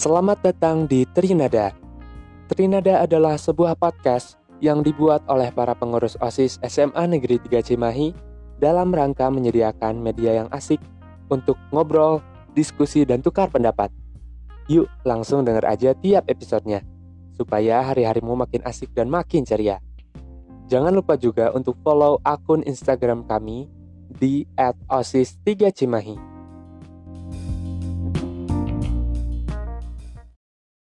Selamat datang di Trinada. Trinada adalah sebuah podcast yang dibuat oleh para pengurus OSIS SMA Negeri 3 Cimahi dalam rangka menyediakan media yang asik untuk ngobrol, diskusi, dan tukar pendapat. Yuk langsung dengar aja tiap episodenya, supaya hari-harimu makin asik dan makin ceria. Jangan lupa juga untuk follow akun Instagram kami di @osis3cimahi.